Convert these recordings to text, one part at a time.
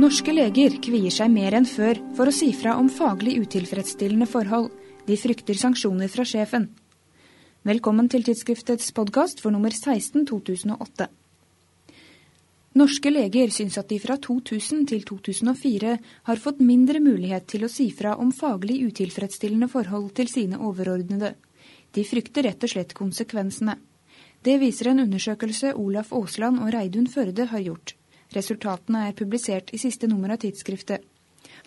Norske leger kvier seg mer enn før for å si fra om faglig utilfredsstillende forhold. De frykter sanksjoner fra sjefen. Velkommen til tidsskriftets podkast for nummer 16 2008. Norske leger syns at de fra 2000 til 2004 har fått mindre mulighet til å si fra om faglig utilfredsstillende forhold til sine overordnede. De frykter rett og slett konsekvensene. Det viser en undersøkelse Olaf Aasland og Reidun Førde har gjort. Resultatene er publisert i siste nummer av tidsskriftet.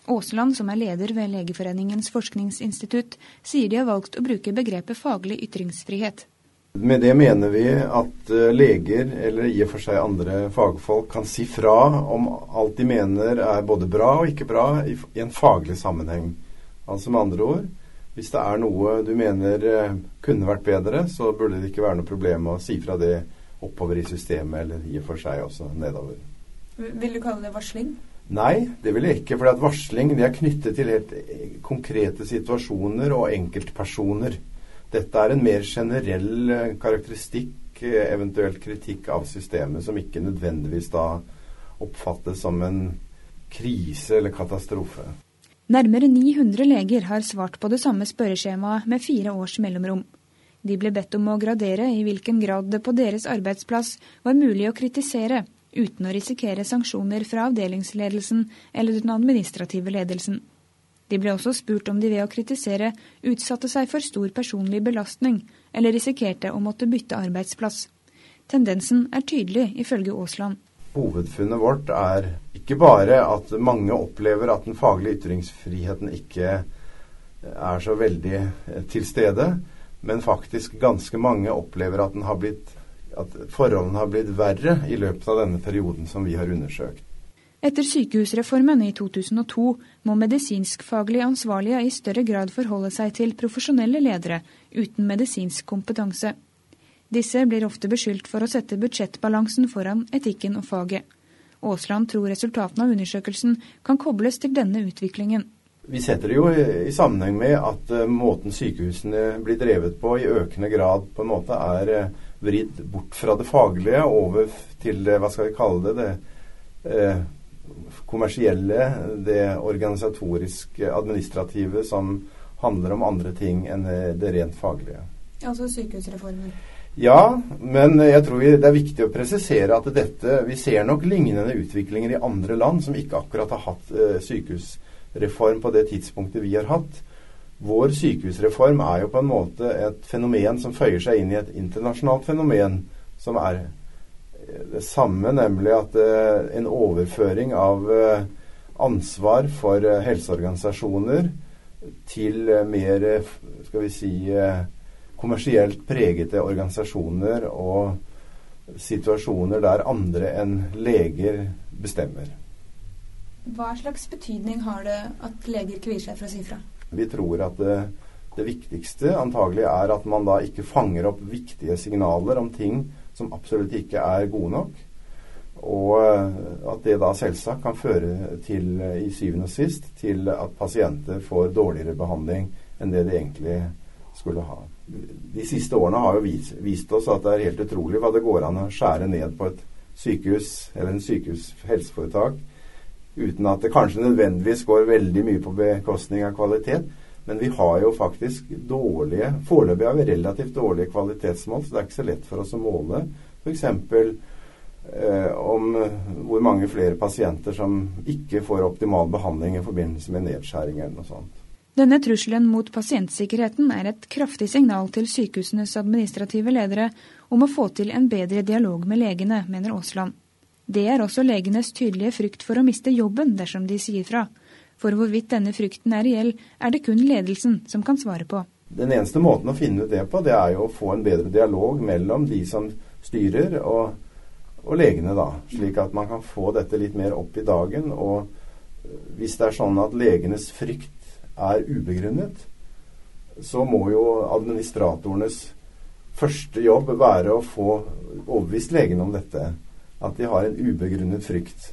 Aasland, som er leder ved Legeforeningens forskningsinstitutt, sier de har valgt å bruke begrepet faglig ytringsfrihet. Med det mener vi at eh, leger, eller i og for seg andre fagfolk, kan si fra om alt de mener er både bra og ikke bra i en faglig sammenheng. Altså med andre ord, hvis det er noe du mener eh, kunne vært bedre, så burde det ikke være noe problem å si fra det oppover i systemet, eller i og for seg også nedover. Vil du kalle det varsling? Nei, det vil jeg ikke. For varsling det er knyttet til helt konkrete situasjoner og enkeltpersoner. Dette er en mer generell eh, karakteristikk, eh, eventuelt kritikk av systemet, som ikke nødvendigvis da oppfattes som en krise eller katastrofe. Nærmere 900 leger har svart på det samme spørreskjemaet med fire års mellomrom. De ble bedt om å gradere i hvilken grad det på deres arbeidsplass var mulig å kritisere uten å risikere sanksjoner fra avdelingsledelsen eller den administrative ledelsen. De ble også spurt om de ved å kritisere utsatte seg for stor personlig belastning, eller risikerte å måtte bytte arbeidsplass. Tendensen er tydelig, ifølge Aasland. Hovedfunnet vårt er ikke bare at mange opplever at den faglige ytringsfriheten ikke er så veldig til stede, men faktisk ganske mange opplever at den har blitt at forholdene har blitt verre i løpet av denne perioden som vi har undersøkt. Etter sykehusreformen i 2002 må medisinskfaglig ansvarlige i større grad forholde seg til profesjonelle ledere uten medisinsk kompetanse. Disse blir ofte beskyldt for å sette budsjettbalansen foran etikken og faget. Aasland tror resultatene av undersøkelsen kan kobles til denne utviklingen. Vi setter det jo i sammenheng med at uh, måten sykehusene blir drevet på i økende grad på en måte er uh, vridd bort fra det faglige over til hva skal vi kalle det, det eh, kommersielle, det organisatoriske, administrative, som handler om andre ting enn det rent faglige. Altså sykehusreformen? Ja, men jeg tror det er viktig å presisere at dette Vi ser nok lignende utviklinger i andre land som ikke akkurat har hatt eh, sykehusreform på det tidspunktet vi har hatt. Vår sykehusreform er jo på en måte et fenomen som føyer seg inn i et internasjonalt fenomen, som er eh, det samme, nemlig at uh, en overføring av uh, ansvar for helseorganisasjoner til mer, skal vi si, kommersielt pregete organisasjoner og situasjoner der andre enn leger bestemmer. Hva slags betydning har det at leger kvier seg for å si fra? Vi tror at det, det viktigste antagelig er at man da ikke fanger opp viktige signaler om ting som absolutt ikke er gode nok. Og eh, at det da selvsagt kan føre til, i syvende og sist, til at pasienter får dårligere behandling enn det de egentlig skulle ha. De siste årene har jo vist, vist oss at det er helt utrolig hva det går an å skjære ned på et sykehus eller en sykehushelseforetak uten at det kanskje nødvendigvis går veldig mye på bekostning av kvalitet. Men vi har jo faktisk dårlige Foreløpig har vi relativt dårlige kvalitetsmål, så det er ikke så lett for oss å måle f.eks. Eh, om hvor mange flere pasienter som ikke får optimal behandling i forbindelse med nedskjæring eller noe sånt. Denne trusselen mot pasientsikkerheten er et kraftig signal til sykehusenes administrative ledere om å få til en bedre dialog med legene, mener Aasland. Det er også legenes tydelige frykt for å miste jobben dersom de sier fra. For hvorvidt denne frykten er reell, er det kun ledelsen som kan svare på. Den eneste måten å finne ut det på, det er jo å få en bedre dialog mellom de som styrer og, og legene, da. Slik at man kan få dette litt mer opp i dagen. Og hvis det er sånn at legenes frykt er ubegrunnet, så må jo administratorenes første jobb være å få overbevist legene om dette at de har en ubegrunnet frykt.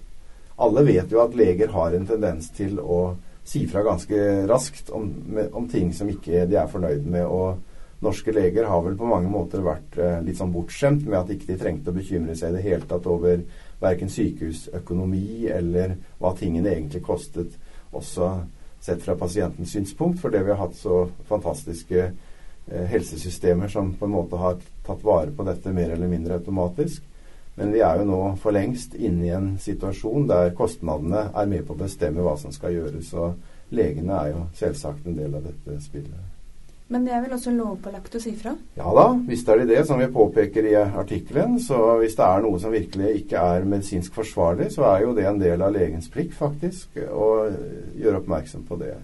Alle vet jo at leger har en tendens til å si fra ganske raskt om, om ting som ikke de er fornøyd med. Og norske leger har vel på mange måter vært eh, litt sånn bortskjemt med at ikke de trengte å bekymre seg i det hele tatt over verken sykehusøkonomi eller hva tingene egentlig kostet, også sett fra pasientens synspunkt, fordi vi har hatt så fantastiske eh, helsesystemer som på en måte har tatt vare på dette mer eller mindre automatisk. Men vi er jo nå for lengst inne i en situasjon der kostnadene er med på å bestemme hva som skal gjøres. Og legene er jo selvsagt en del av dette spillet. Men det er vel også lovpålagt å si fra? Ja da, visst er det det, som vi påpeker i artikkelen. Så hvis det er noe som virkelig ikke er medisinsk forsvarlig, så er jo det en del av legens plikt, faktisk, å gjøre oppmerksom på det.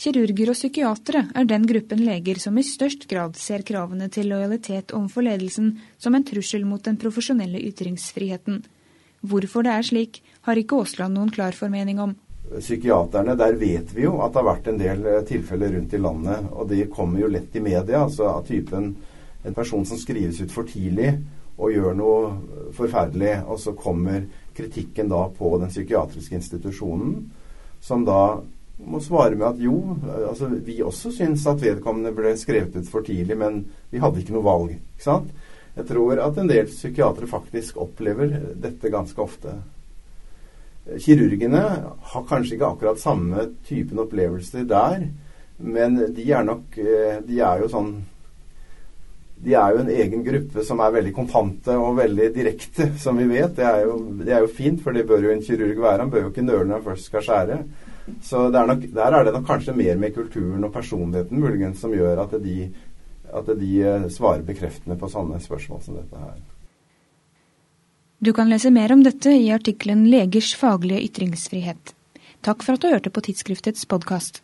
Kirurger og psykiatere er den gruppen leger som i størst grad ser kravene til lojalitet overfor ledelsen som en trussel mot den profesjonelle ytringsfriheten. Hvorfor det er slik, har ikke Aasland noen klar formening om psykiaterne, der vet vi jo at det har vært en del eh, tilfeller rundt i landet. Og det kommer jo lett i media. altså av typen en person som skrives ut for tidlig og gjør noe forferdelig, og så kommer kritikken da på den psykiatriske institusjonen, som da må svare med at jo, altså vi også syns at vedkommende ble skrevet ut for tidlig, men vi hadde ikke noe valg. ikke sant? Jeg tror at en del psykiatere faktisk opplever dette ganske ofte. Kirurgene har kanskje ikke akkurat samme typen opplevelser der, men de er nok eh, De er jo sånn de er jo en egen gruppe som er veldig kontante og veldig direkte, som vi vet. Det er jo, det er jo fint, for det bør jo en kirurg være. Han bør jo ikke nøle når han først skal skjære. Så er nok, der er det nok kanskje mer med kulturen og personligheten muligens som gjør at de, at de eh, svarer bekreftende på sånne spørsmål som dette her. Du kan lese mer om dette i artikkelen 'Legers faglige ytringsfrihet'. Takk for at du hørte på tidsskriftets podkast.